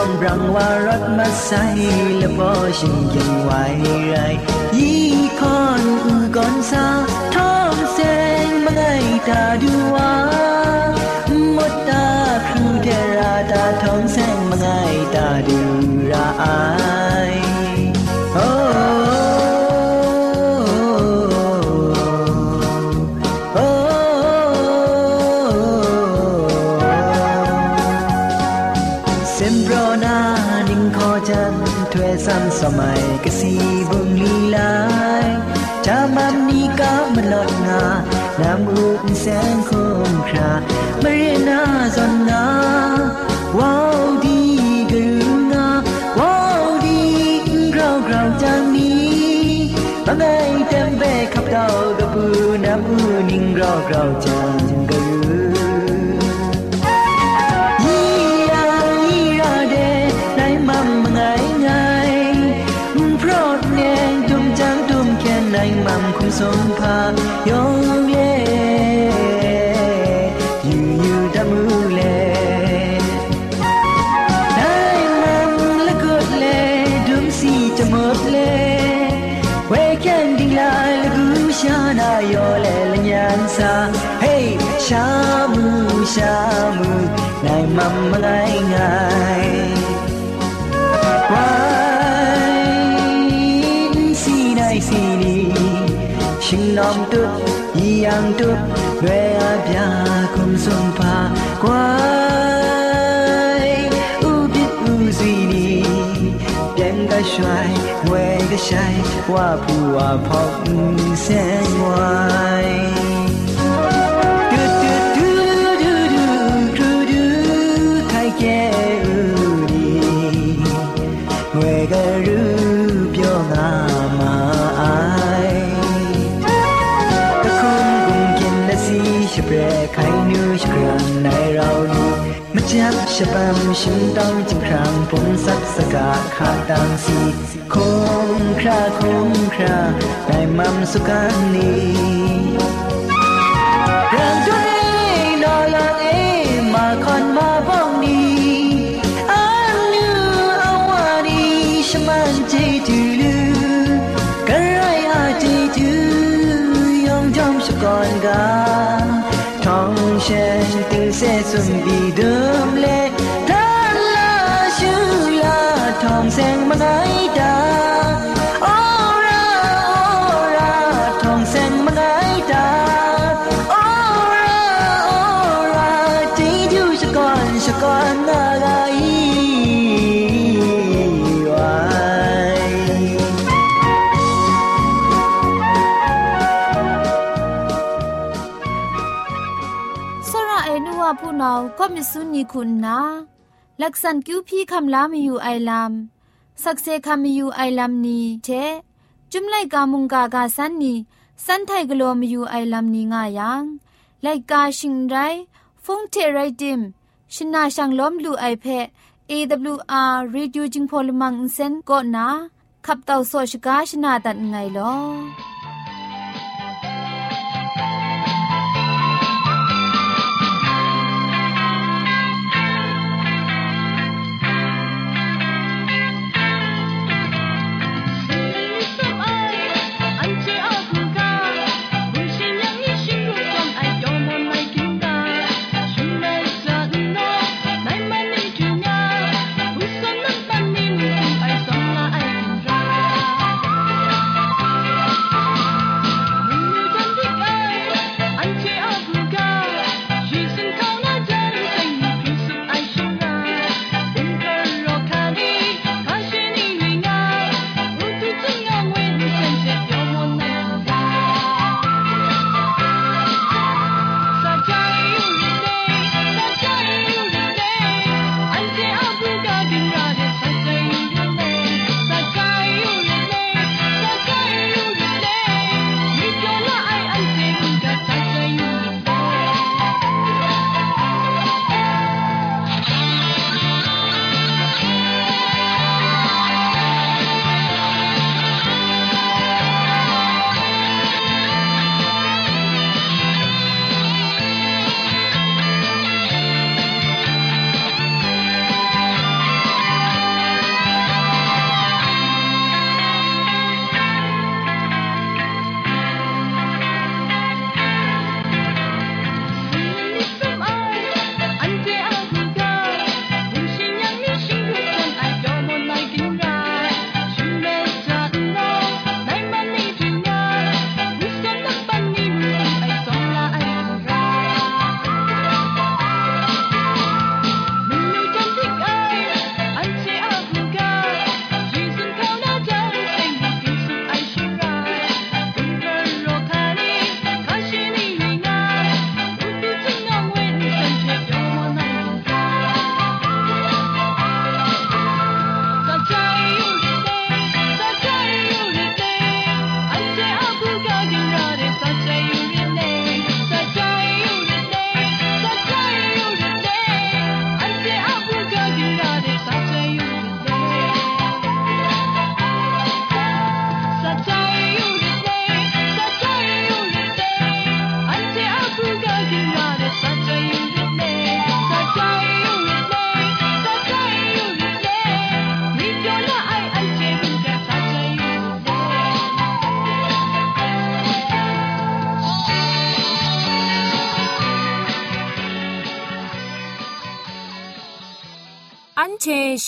ก้องรังว่ารถมาใส่และพอฉันยังไหวไรยี่คอนอือก่อนซาท้องแสงมาไงตาดูว่าหมดตาครูเทราตาท้องแสงมาไงตาดูราอา สันสมัยกสีบุงลีลายจามันนีกามลอดงานามอุนแสงคงครา ဆုံးဖာယုံပြေယူယူတမှုလေတိုင်းမန်လကုတ်လေဒုံစီချမတ်လေဝေကန်ဒီလာလကူရှာနာယောလေလညံစာ hey ရှာမှုရှာမှုနိုင်မမနိုင်ငိုင်း ရှင်နောင်တုဤယံတုရွယ်အပြာကုံဆုံးပါကွာဥပိဥစီနီပြန်ကရွှိုင်ဝဲကဆိုင်ဝါ ฉบับฉันต้องจึงครางผมสักสกาขาดดังสีคงคราคงคราได้มัมสุกันนี้รังตัวเองนอลังเอมาคอนมาบ้องนี้อันนูอาวานีชมันใจดูลูกระไรอาใจดูยองจอมสกอนกาทองเชนตึงเสสุนบีเดิมเล แสงมาไงดาโอราโอราทองแสงมาไงดาโอราโอราจีจูชะกอนชะกอนนาไกผู้นาก็มิสุนีคุณนาลักษณคิวพี่คำลามีอยู่ไอลัม สักเซคามีอยู่ไอลัมนีเชจุมไลกามุงกากาสันนีสันไทกโลมีอยู่ไอลัมนีง่ายังไลกาชิงไรฟงเทไรดิมชินาชังล้อมลูไอเพะ AWR Reducing Polymer Insen ก็นาขับเต่าโซชกาชนาตัดไงลออั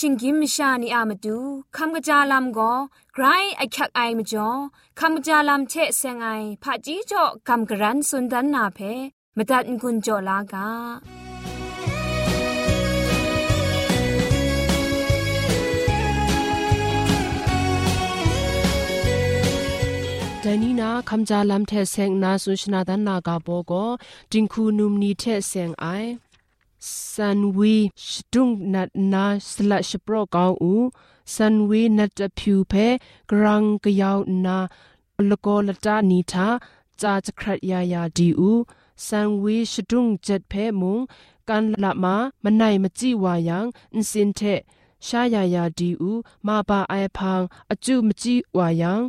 ชชิงกิมชานีอามาดูคำกระจาลำก็ไกรไอคักไอมาจ่อคำกระจาลำเชเซงไอผาจีจ่อคำกระรันสุนดันนาเพมตัดกุญจ่อลากาဒိုင်နီနာခမ်ဂျာလမ်ထဲဆင်နာဆုရှနာဒန်နာကဘောကိုတင်ခုနုမနီထဲဆင်အိုင် สันวีชดุงนัดนาสละชโปรกางอูสันวีนัดผิวเพกรังกยาวนาลโกลตานีทาจาจครัยายาดีอูสันวีชดุงเจ็ดเพมุงกันละมามันไหนมจีวายังอินสินเทชายายาดีอูมาบาไอพังอจูมจีวายัง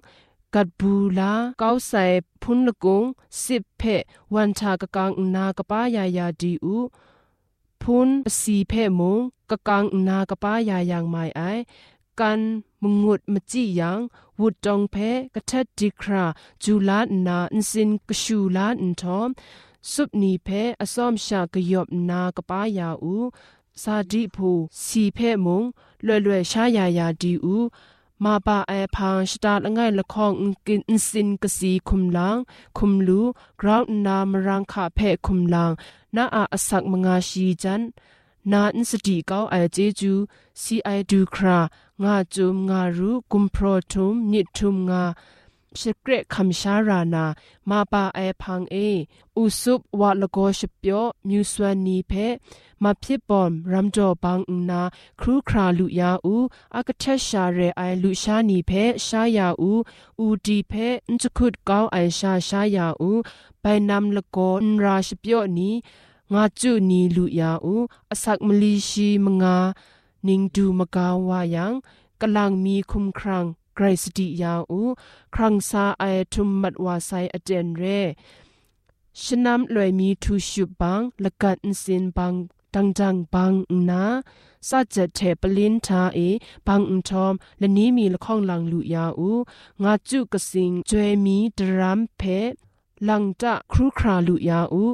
กัดบูลาเกาใส่พุนละกงสิบเพวันชากะกังนากะป้ายายาดีอู พุนสีเพมุงกะกังนากะป้ายายังไม่ไอกันมงุดมจียังวุดจองเพกะทัดดิคราจูลานาอินสินกะชูลาอินทอมสุบนีเพอซอมชากะยบนากะป้ายาอู ซาดิพูสีเพมุงเล่เล่ชายายาดีอู มาปาไอพังสตาร์ง่ายละคองกินสินกสีคุมลังคุมลูกราวน์นามรังคาเพคุมลังนาอาอสักมงาชีจันนาอินสติเก้าไอเจจูซีไอดูครางาจุมงารู กุมโพรทุมนิทุมงาชเกรคำชารานามาปาไอพังเออุสุบวะลโกชเปียวมิวสวนีเพมาพิบอมรัมจอบังนา ครูคราลุยาอูอากเทชาเรไอลุชานีเพชายาอูอูดีเพนจคุดก้าวไอชาชายาอูไปนำลโกนราชเปียวนี้งาจุนีลุยาอูอสักมลีชีมงา นิงดูมกาวายังกำลังมีคุมครัง ไกรสติยาอู ครังซาไอทุมมัดวาไซอเจนเรชนำลอยมีทูชุบังละกัดสินบังตังจังบังนาสัจเทปลินทาเอบังอุทอมและนี้มีละข้องลังลุยาอูงาจุกสิงจวยมีดรัมเพลังจะครูคราลุยาอู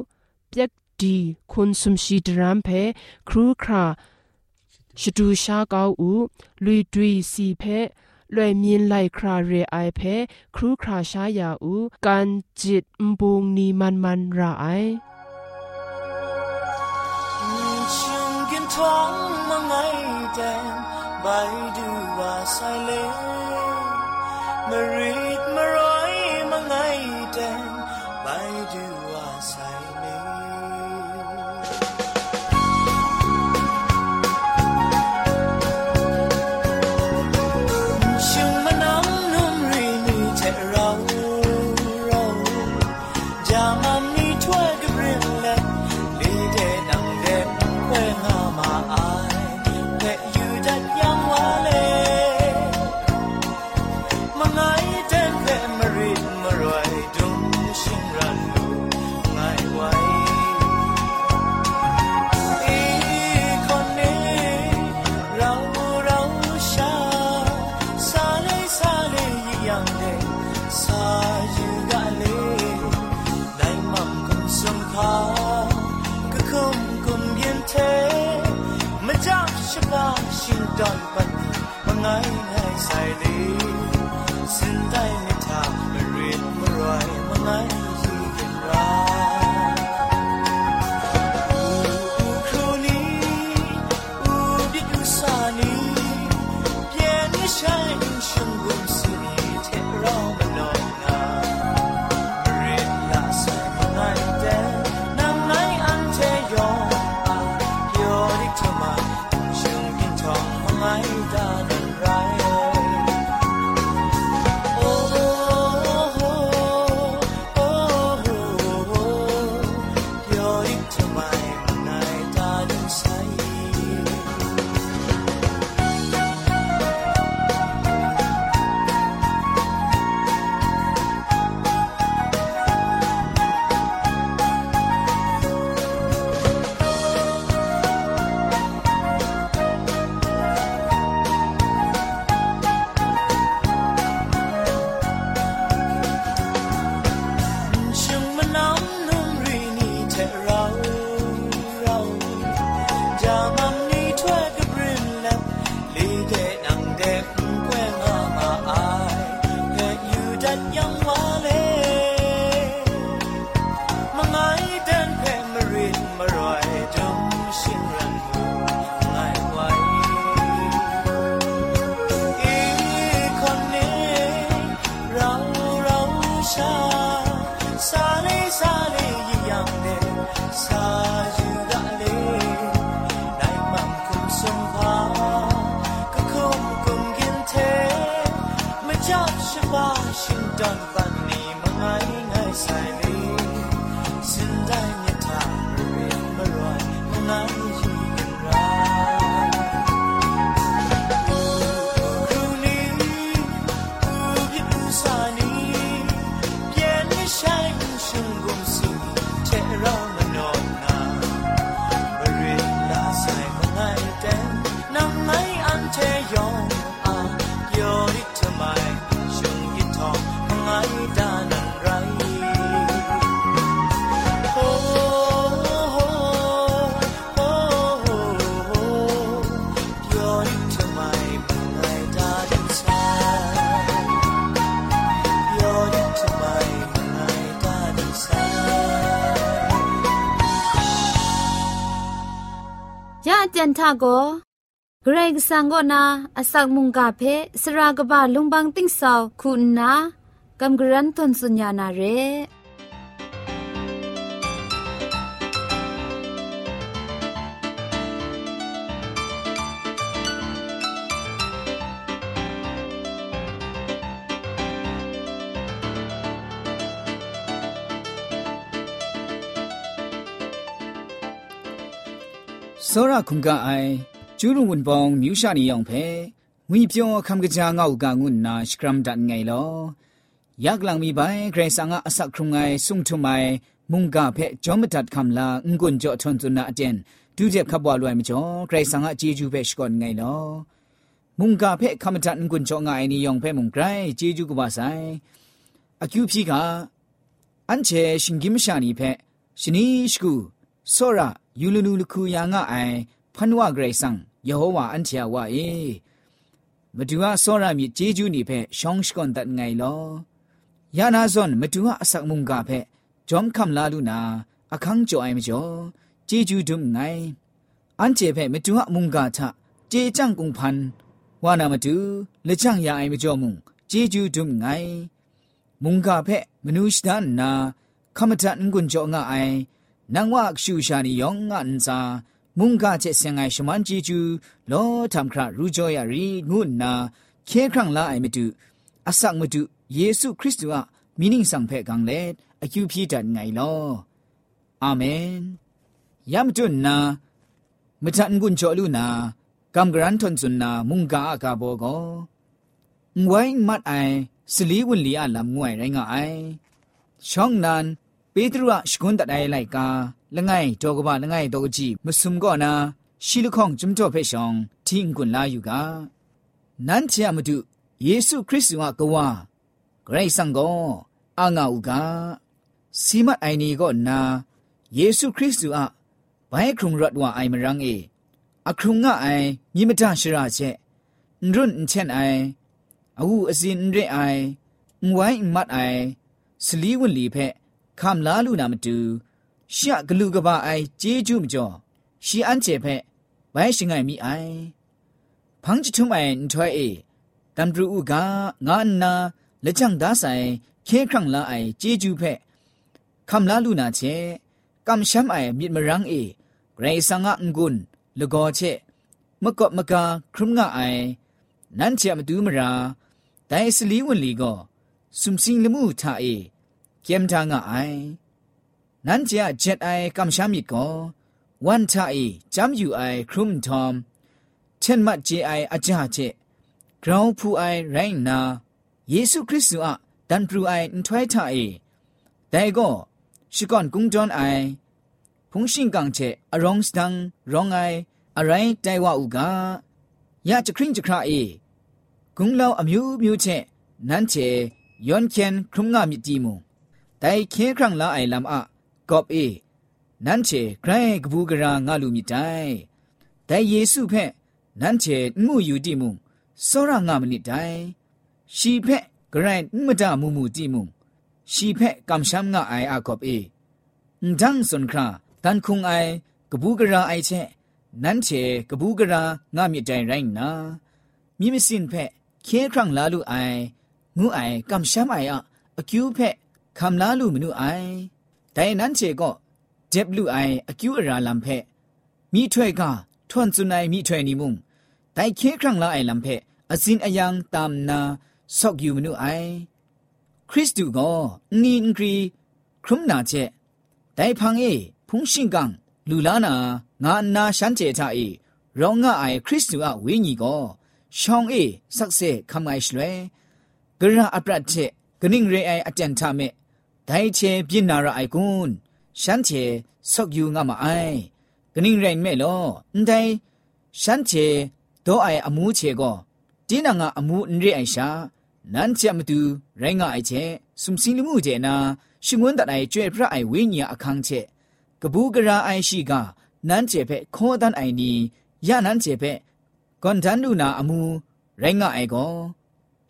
เปียกดีคุณสมชีดรัมเพครูคราชดูชาเกาอูลุยดุยสีเพ လွယ်မြင်လိုက်ခရာရေအိုင်ဖဲခရူခရာရှာယာဦးကန်ဂျစ်မဘုံနီမန်မန်ရာအိုင်ท้องมาไงแดนใบดูว่าใส่เลมารีดมาร้ shine. จันทาโกเกรงสังกนาอสักมุงกาเพสรากบะลุงบังติ้งสาวคุณนากำกรันทนสุญญานาเร စောရခုံကအိုင်ကျူးရုံဝန်ပောင်မြူရှာနေအောင်ဖဲငွေပြောခမ်ကကြာငေါကငုနာစကရမ်ဒန်ငိုင်လောယက်လန်မီပိုင်ဂရေဆာငါအဆက်ခုံငိုင်ဆုံထုမိုင်မုန်ကဖဲဂျောမတတ်ခမ်လာငွန်းကြောထွန်သွနာအတန်ဒူးချက်ခပ်ပွားလွိုင်မကျော်ဂရေဆာငါအကြီးကျူးဖဲရှကွန်ငိုင်လောမုန်ကဖဲခမ်တတ်ငွန်းကြောငိုင်နီယောင်ဖဲမုန်ဂရိုင်ကြီးကျူးကပါဆိုင်အကျူဖြီကအန်ချေရှင်ဂိမရှာနီဖဲရှင်နီရှကူစောရ ယူလူလူလခုယာငါအိုင်ဖန်ဝဂရိဆန်ယေဟောဝါအန်ချာဝါအေမတူဟာစောရမြစ်ဂျေဂျူးနေဖဲရှောင်းရှကွန်တတ်ငိုင်လောယာနာဇွန်မတူဟာအဆက်မုန်ကဖဲဂျုံခမ်လာလူနာအခန်းကြောအိုင်မကျော်ဂျေဂျူးဒုံငိုင်အန်ချေဖဲမတူဟာမုန်ကချဂျေကြန့်ကုံဖန်ဝါနာမတူလက်ချန့်ရအိုင်မကျော်မုန်ဂျေဂျူးဒုံငိုင်မုန်ကဖဲမနုရှဒန်နာခမတန်ကွန်ကြောငါအိုင် နန်ဝါရှူရှာနီယောင်ငါအန်စာမုန်ကချက်စင်ငိုင်ရှမန်ဂျီကျူလောထမ်ခရရူဂျောယာရီငုနာခေခရန့်လာအိုင်မတူအဆက်မတူယေရှုခရစ်တုအမီနင်းဆောင်ဖဲကန်လေအကျူဖြီတန်ငိုင်လောအာမင်ယမ်တွနာမတန်ကွန်ချောလူနာကမ်ဂရန်ထွန်စွန်နာမုန်ကာအကာဘောကိုငွိုင်းမတ်အိုင်စလီဝန်လီအလမ်ငွိုင်ရိုင်းငါအိုင်ရှောင်းနန် ပေတရုရှကွန်တတိုင်လိုက်ကာလငိုင်တောကဘာလငိုင်တောကြည့်မစုံကောနာရှီလခေါင်ဂျုံတော့ဖဲရှောင်းတင်းကွန်လာယူကနန်းချာမတုယေရှုခရစ်ဝါကဝါဂရိတ်ဆန်ကိုအာငါဥကစီမတ်အိုင်နီကိုနာယေရှုခရစ်သူအဘိုင်ခုံရတ်ဝါအိုင်မရန်းအေအခုငါအိုင်မြမတရှရာချက်ရွန်းချန်အိုင်အဝအစင်ရဲအိုင်ငဝိုင်းမတ်အိုင်စလီဝန်လီဖက် ခမ်လာလူနာမတူရှာဂလူကဘာအိုင်ဂျေဂျူမကျော်ရှီအန်ချေဖက်ဘိုင်းရှင်ငိုင်မီအိုင်ဖန်းချီထုမိုင်ထွဲအေတမ်ဒရူဥကငါအနာလက်ချန်ဒါဆိုင်ခဲခန့်လာအိုင်ဂျေဂျူဖက်ခမ်လာလူနာချေကမ်ရှမ်အိုင်မြစ်မရန်းအေဂရေဆာငါငွန်းလကောချေမကော့မကာခရုမငါအိုင်နန်ချေမတူးမရာဒိုင်စလီဝန်လီကောစုံစင်းလမှုထာအေ กาครุมงะไอนั้นเจมดูมราแต่สลีวันลีก็สุมสิงละมูทาเจ้ายนั้นจะเจ็ดไอกำชามิดก็วันทาไอจำอยู่ไอครุมทอม เช่นมัดเจไออาจาเจกราวผู้ไอไรงนาเยซูคริสต์อะดันปรูไอน์ถวยทาไอแต่ก็ชิก่อนกุ้งจอนไอพงชิงกังเจอรองสตังรองไออะไรใจว่าอุกายาจะคริงจะคราเอกุงเล่าอมิวมิวเจนั้นเจย้อนเคนครุมงามิตีมู တိုင်ခဲခရံလာအိုင်လမ်အကော့အေနန်းချေဂရိုင်းကဘူးကရာငါလူမြတိုင်တိုင်ယေစုဖက်နန်းချေမှုယူတိမှုစောရငါမနစ်တိုင်ရှီဖက်ဂရိုင်းမဒမှုမှုတိမှုရှီဖက်ကမ်ရှမ်ငါအိုင်အကော့အေဒန်းစွန်ခရာတန်ခုံအိုင်ကဘူးကရာအိုင်ချေနန်းချေကဘူးကရာငါမြတိုင်ရိုင်းနာမိမစင်ဖက်ခဲခရံလာလူအိုင်ငူအိုင်ကမ်ရှမ်အိုင်အကျူးဖက် คำลาลูมนุไอแต่นั้นเชก็เจ็บลูไออคิวอราลัมเพมีถ้วยกาทวนสุนัยมีถ้วยนิมุงแต่เคครั้งละไอลัมเพอสินอยังตามนาซอกอยู่มนุไอ คริสต์ก็นีนกรีครุมนาเจแต่พังเอพุงชิงกังลูลานางานนาฉันเจทาเอร้องง่ายคริสต์อะวิญญีก็ช่องเอสักเซคำไงสวยกระอัปรัดเจกนิ่งเรไออเจนทาเมแต่เชบินนาระไอกุนฉันเจสกอยู่งามาไอกนิ่งเรนเม ဒိုင်ချေပြင်းနာရအိုင်ကွန်းရှမ်းချေဆော့ယူငါမအိုင်ဂနင်းရိုင်မဲ့လောအန်တိုင်ရှမ်းချေဒေါ်အိုင်အမူးချေကောတင်းနာငါအမူးအန်ရိအိုင်ရှာနန်းချမတူရိုင်းငါအိုင်ချေစုံစင်းလူမှုကျေနာရှင်ဝန်တတိုင်ကျွဲ့ဖရအိုင်ဝိညာအခန်းချေကပူးကရာအိုင်ရှိကနန်းချေဖက်ခေါ်တန်အိုင်နီရနန်းချေဖက်ဂွန်တန်ဒူနာအမူရိုင်းငါအိုင်ကော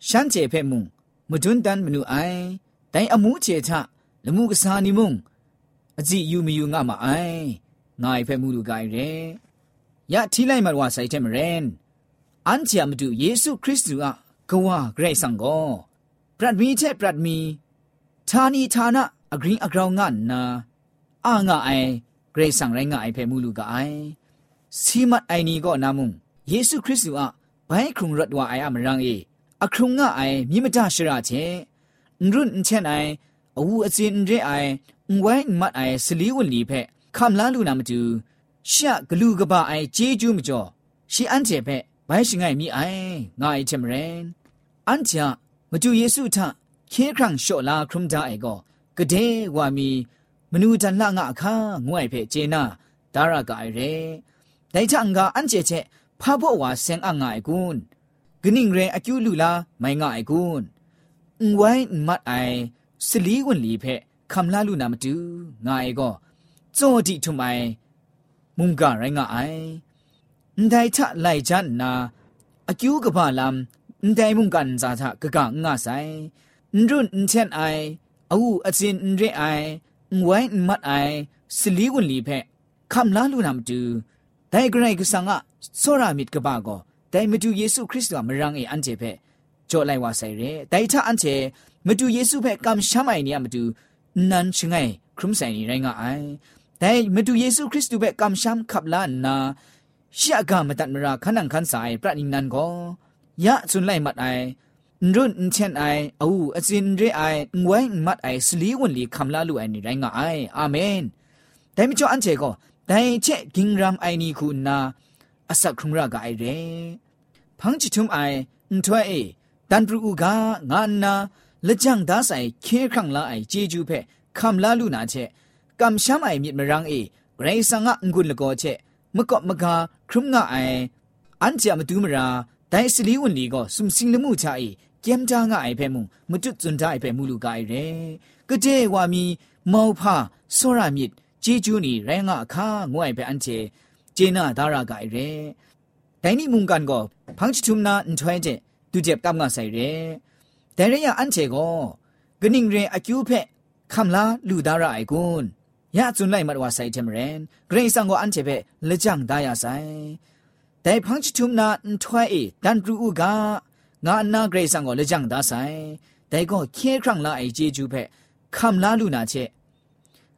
ရှမ်းချေဖက်မူမဒွန်းတန်မနူအိုင် တိုင်အမှုချေချလမှုကစားနီမုံအကြည့်ယူမယူငါမအိုင်ငါဖဲမှုလူကိုင်ရဲယထီလိုက်မဝဆိုင်တဲ့မရင်အန်ချာမတူယေရှုခရစ်တုအကဝါဂရိတ်ဆန်ကိုပရတ်မီတဲ့ပရတ်မီဌာနီဌာနအဂရင်းအကောင်ငါနာအာငါအိုင်ဂရိတ်ဆန်ရိုင်းငါအိုင်ဖဲမှုလူကအိုင်စီမတ်အိုင်နီကိုနာမုံယေရှုခရစ်တုအဘိုင်ခုံရတ်ဝါအိုင်အမရန်အေအခရုံငါအိုင်မြင့်မတရှရာချေရု รุ่นเช่นไออูอจินเรไอไว้มัดไอสลีวนลีเพคำลาลูนามจูชะกลูกบะไอเจจูมจ่อชีอันเจเพไว้ชิงไอมีไองายเทมเรนอันเจมาจูเยซูทะเคครั้งโชลาครุมดาไอก็กระเดวามีมนูจันละงะคางวยเพเจนาดารากายเรไดจังกาอันเจเจพาบัววาเซงอ่างไอกุนกนิ่งเรอคิวลูลาไม่งไอกุน အဝိုင်းမတ်အိုင်စလီဝင်လီဖက်ခမလာလူနာမတူငါအေကောဇောတိထုမိုင်မုန်ကရိုင်းငါအိုင်အန်တိုင်းချလိုက်ချန်နာအကျူးကပါလမ်အန်တိုင်းမုန်ကန်ဇာသကကငါဆိုင်ညွန်းအန်ချန်အိုင်အူအစင်ရဲအိုင်ဝိုင်းမတ်အိုင်စလီဝင်လီဖက်ခမလာလူနာမတူဒိုင်ဂရိုက်ကဆန်ကစောရမစ်ကပါကောဒိုင်မတူယေရှုခရစ်တော်မရန်အေအန်ကျေဖက် ซูเพกำช้ำไอเนี่ยมาดูนันชงไงครุมใส่นี่ไรงะไอแต่มาดูเยซูคริสต์เพกำช้ำขับล้านนาเชื่อกามาตัดมราขันังขันสายพระนิงนันก็ยะจุนไลมัดไอรุ่นเช่นไอเอาอจินเรไอไว้มัดไอสลีวันลีคำลาลูไอนี่ไรงะไออาเมนแต่ไม่จ่ออันเจก็แต่เช่กิงรำไอนี่คุณนาအဆက်ခုံရကအိုင်ရဲဖန်းချီထုံအိုင်အန်ထွဲအေ တန်ဒရူကငါနာလက်ကြံသားဆိုင်ခဲခန့်လာအိုင်ဂျေဂျူဖဲခမ်လာလူနာချက်ကမ်ရှမ်အိုင်မြစ်မရန်းအေဂရိဆန်ငါငုလကောချက်မကော့မကာခရုငါအိုင်အန်ချာမတူးမရာဒိုင်စလီဝန်လီကောစုံစင်းလမှုချအေကမ်တာငါအိုင်ဖဲမှုမတွတ်ဇွန်တာအိုင်ဖဲမှုလူကအိုင်ရဲကတဲ့ဝါမီမောဖာဆောရမြစ်ဂျေဂျူနီရိုင်းငါအခါငွိုင်ဖဲအန်ချေဂျေနာဒါရာကအိုင်ရဲဒိုင်နီမုန်ကန်ကောဖန့်ချီထုမနာအန်ထွဲချက် อันถวยเจดูเจ็บกำงาใส่เรแต่เรียอันเจก็กนิ่งเรอคิวเพคำลาลูดาราไอกุนยาจุนไลมัดว่าใส่เทมเรนเกรงสังก็อันเจเพละจังดายาใส่แต่พังชุมนาอันถวยเอดันรูอูกางานาเกรงสังก็ละจังดาใส่แต่ก็เคครั้งลาไอเจจูเพคำลาลูนาเช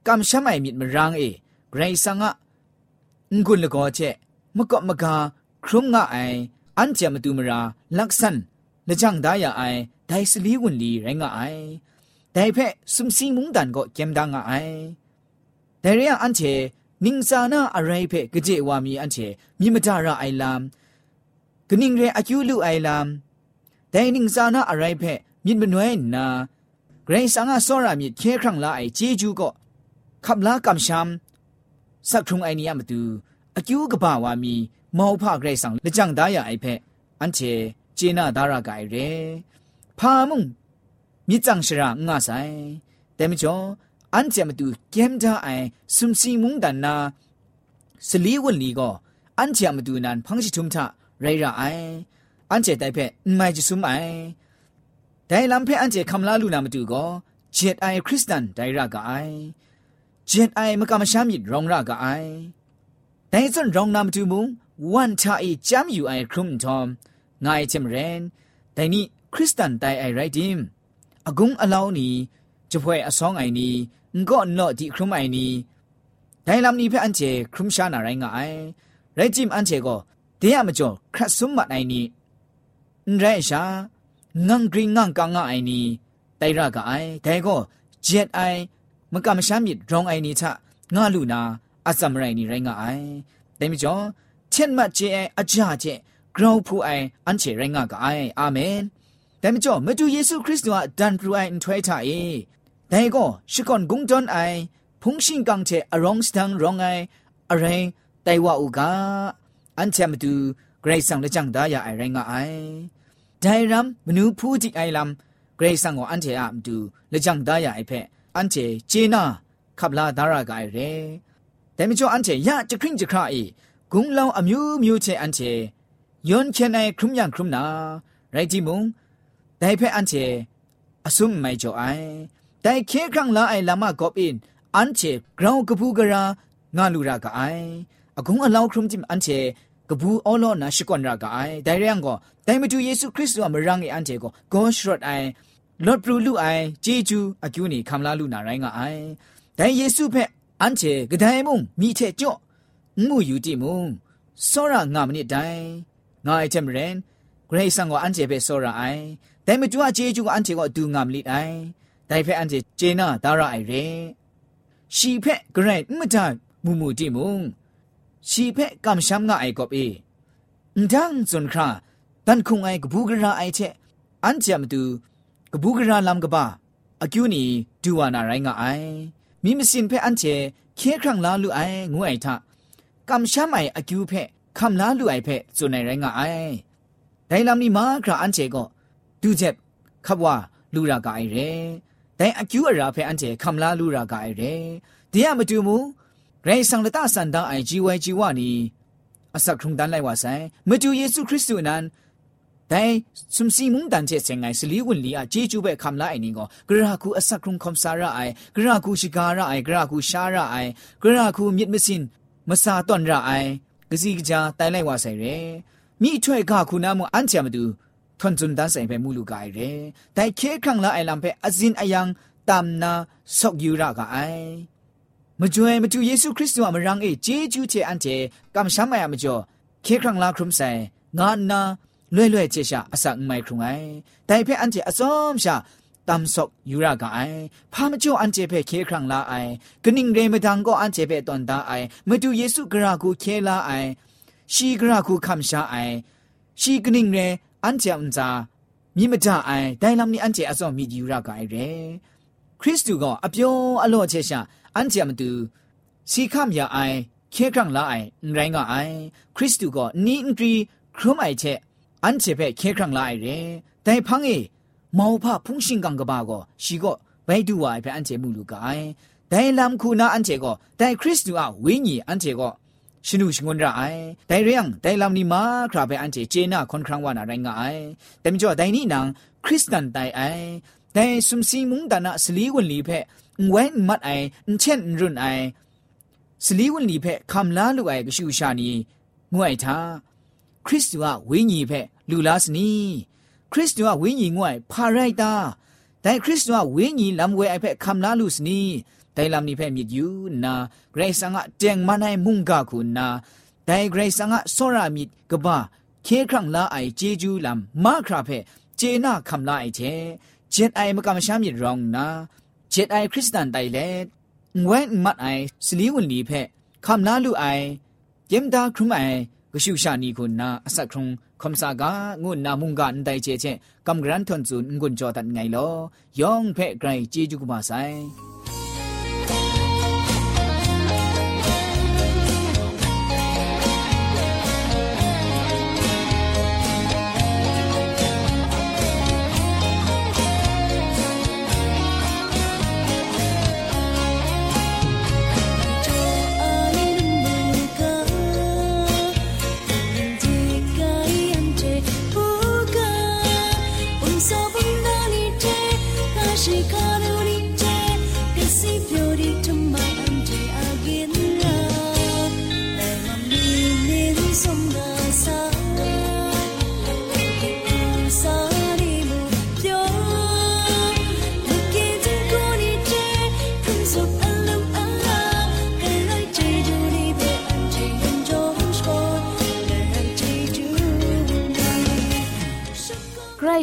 กำช้ำไอมิดมรังเอเกรงสังอะงุนละก็เจมกะมกาครุมงะไอ อันเจมตุมราลักษันละจังดายาไอไดสลีวุนลีไรงาไอไดเพซุมซิมุงดันก็เจมดังไอไดเรียอันเจนิงซานาอะไรเพกเจวามีอันเจมีมจาราไอลามกนิงเรอายุลุไอลามไดนิงซานาอะไรเพมินบนวยนาเกรงสังอาสรามีเคครั้งละไอเจจูก็ขับลากำชามสักทุงไอเนียมาดูอายุกบ่าวามี မောဖဂရိတ်ဆောင်လကြံဒါရအိဖက်အန်ချေဂျေနာဒါရဂိုင်ရဲဖာမုံမြစ်ကြံရှရာငါဆိုင်တဲမကျော်အန်ချေမတူကင်ဒါအိုင်စုံစီမုံဒနာစလီဝန်လီကောအန်ချေမတူနန်ဖန့်ချီထုံထရိုင်ရအိုင်အန်ချေတိုက်ဖက်မိုင်ဂျဆုမိုင်ဒိုင်လမ်ဖက်အန်ချေခမလာလူနာမတူကောဂျက်အိုင်ခရစ်စတန်ဒိုင်ရဂိုင်ဂျက်အိုင်မကမရှမ်းမြစ်ရောင်ရဂိုင်ဒိုင်စန်ရောင်နာမတူမုံ วันชาอีจำอยู่ไอครุมทอมงายเชมเรนแต่นี่คริสตันไตไอไรดิมอกุงอลาวนี้จะพวยอสองไอนี้ก็นอที่ครุมไอนี้แต่ลำนี้เพื่ออันเจครุมชานาไรงายไรจิมอันเจก็เดียมจ่อครัสสมบัติไอนี้ไรชางังกริงงังกังไอนี้ไ တိုင်ရကအိုင်ဒဲကိုဂျက်အိုင်မကမရှာမြစ်ရောင်းအိုင်နီချငါလူနာအစမရိုင်နီရိုင်းကအိုင်တဲမကျော် เช่นมาเจไออาจาเจกราวผู้ไออันเชรงะกไออาเมนแต่ไม่จบมาดูเยซูคริสต์ว่าดันผู้ไออันถวยทายแต่ก็ชิคอนกุงจอนไอพุงชิงกังเชอรองสตังรองไออะไรแต่ว่าอุกาอันเชมาดูเกรซังและจังดายาไอแรงไอไดรัมมนูผู้จิไอลัมเกรซังของอันเชอามดูและจังดายาไอเพะอันเชเจนาขับลาดารากายเรแต่ไม่จบอันเชยะจะครึ่งจะคราอี ဂုံလောင်အမျိုးမျိုးချင်းအန်ချေယွန်ချန်နိုင်ခရုမြန်ခရုနာရိုက်တီမုံဒိုင်ဖဲအန်ချေအစုမိုင်ကျော်အိုင်ဒိုင်ခဲခန့်လာအိုင်လာမကော့ပင်အန်ချေဂရောင်းကပူကရာငါလူရာကအိုင်အဂုံအလောင်းခရုမြန်အန်ချေကဘူးအောလောနာရှိကွန်ရာကအိုင်ဒိုင်ရန်ကိုဒိုင်မတူယေရှုခရစ်တုအမရန်ငေအန်တေကိုဂေါ်ရှရော့အိုင်လော့ပရူလူအိုင်ဂျေဂျူအကျူနီခမလာလူနာရိုင်းကအိုင်ဒိုင်ယေရှုဖက်အန်ချေဂဒိုင်မုံမိချေကြော့ รงะไอแต่เยซูเพ่อันเจกระไดมุงมีเทจ่องูอยู่ที่มุงစောရငါမနစ်တိုင်းငါအချက်မရင်ဂရိတ်ဆန်ကိုအန်ချေပဲစောရအိုင်ဒိုင်မတူအချေကျူအန်ချေကိုအတူငါမလိအိုင်ဒိုင်ဖက်အန်ချေဂျေနာဒါရအိုင်ရဲရှီဖက်ဂရိတ်မတန်မူမူတိမုံရှီဖက်ကမ်ရှမ်ငါအိုင်ကောပေအန်တန်ဇွန်ခရာတန်ခုံအိုင်ကဘူးဂရာအိုင်ချက်အန်ချေမတူကဘူးဂရာလမ်ကပါအကျူနီဒူဝနာရိုင်းငါအိုင်မိမစင်ဖက်အန်ချေခေခရံလာလူအိုင်ငွအိုင်ထ ကမ်ရှမ်းမိုင်အကျူဖက်ခမ်လာလူအိုင်ဖက်ဇွန်နိုင်ရိုင်းကအိုင်ဒိုင်လမ်နီမာခရာအန်ချေကောဒူချက်ခဘွာလူရာကအိုင်ရဲဒိုင်အကျူအရာဖက်အန်ချေခမ်လာလူရာကအိုင်ရဲဒီရမတူမူရိုင်းဆောင်လတဆန်တာအိုင်ဂျီဝဲဂျီဝနီအစက်ခုံတန်လိုက်ဝဆိုင်မတူယေရှုခရစ်တုနန်ဒိုင်စုံစီမုန်တန်ချက်စငိုင်စလီဝန်လီအဂျေဂျူဘဲခမ်လာအိုင်နီကိုဂရခုအစက်ခုံခမ်ဆာရအိုင်ဂရခုရှိကာရအိုင်ဂရခုရှာရအိုင်ဂရခုမြစ်မစင် မစာတွန်ရအိုင်ကစီကကြတိုင်လိုက်ဝဆိုင်ရဲမိအထွဲကခုနာမအန်ချမတူထွန်ဇွန်တန်ဆိုင်ပဲမူလူကအိုင်ရဲတိုင်ခဲခန့်လာအိုင်လမ်ပဲအဇင်အယံတမ်နာဆော့ယူရကအိုင်မကြွယ်မတူယေရှုခရစ်တုအမရန်အေဂျေဂျူချေအန်တေကမ်ရှမ်းမယမကျော်ခဲခန့်လာခရုံဆိုင်ငါနာလွဲ့လွဲ့ချေရှာအစအမိုင်ခုံအိုင်တိုင်ဖဲအန်တေအစုံရှာ ตามศกยูรากาไอพามาจ่ออันเจเพเคครั้งลาไอกนิ่งเรมดังก็อันเจเพตอนตาไอมาดูเยซูกรากูเคลาไอชีกรากูคำชาไอชีกนิ่งเรอันเจอันจามีมาจ่าไอได้ลำนี้อันเจอสอมียูรากาไอเรคริสตูก็อเปียวอโลเชชาอันเจมาดูชีคำยาไอเคครั้งลาไอไรงาไอคริสตูก็นี่อันกรีครุมไอเชอันเจเพเคครั้งลาไอเรแต่พังเอ မောဖဖုန်ရှင်ကန်ကဘာကိုရှီကိုဘိုင်ဒူဝိုင်ဖအန်ချေမူလူကိုင်ဒိုင်လမ်ခုနာအန်ချေကိုဒိုင်ခရစ်တူအဝိညာဉ်အန်ချေကိုရှင်နုရှင်ကွန်ရာအိုင်ဒိုင်ရယံဒိုင်လမ်နီမာခရာဘဲအန်ချေဂျေနာခွန်ခရံဝနာရိုင်းငါအိုင်တမကျော်ဒိုင်နီနန်ခရစ်တန်တိုင်အိုင်ဒိုင်ဆုမ်စီမုန်ဒနာစလီဝန်လီဖဲဝဲမတ်အိုင်အန်ချန်ရွန်အိုင်စလီဝန်လီဖဲခမ်လာလူအိုင်ကရှူရှာနီငွိုင်သာခရစ်တူအဝိညာဉ်ဖဲလူလာစနီ ခရစ်တုကဝိညာဉ်ငွိုင်ဖာရိုက်တာဒိုင်ခရစ်တုကဝိညာဉ်လမ်ဝဲအဖက်ခမ်လာလူစနီဒိုင်လမ်နိဖက်မြစ်ယူနာဂရိတ်ဆန်ကတန်မနိုင်မုန်ကခုနာဒိုင်ဂရိတ်ဆန်ကဆောရမြစ်ကဘာခေခရံလာအိုင်ဂျေဂျူလမ်မာခရာဖက်ဂျေနာခမ်လာအိုင်ချေဂျင်အိုင်မကမရှာမြစ်ရောင်းနာဂျင်အိုင်ခရစ်စတန်တိုင်လေငွဲ့မတ်အိုင်စလီဝန်လီဖက်ခမ်လာလူအိုင်ယမ်ဒါခရုမိုင် ကရှုရှာနီကိုနာအဆက်ခုံခမ်စာကငုနာမုန်ကန်တိုင်ချေချေကမ်ဂရန်ထွန်ဇွန်ငွန်ကြောတန်ငိုင်လောယောင်ဖဲ့ဂရိုင်ជីဂျူကမဆိုင်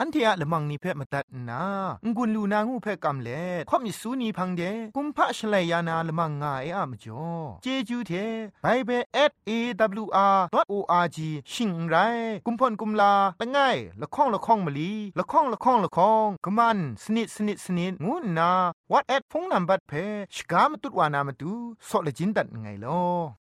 อันเทียละมังนิเพ่มาตัดนางุนลูนางูเพ่กำเล่ข่อมิสูนีพังเดกุมพะชเลยานาละมังงาเออะมจ่อเจจูเทไปเบสเอวอาร์ดอทโออาร์จิชิงไรกุมพ่นกุมลาละง่ายละข้องละข้องมะลีละข้องละข้องละข้องกะมันสนิดสนิดสนิดงูนาวอทแอทโฟนนัมเบอร์เพชกามตุดวานามตุซอเลจินดัดไงลอ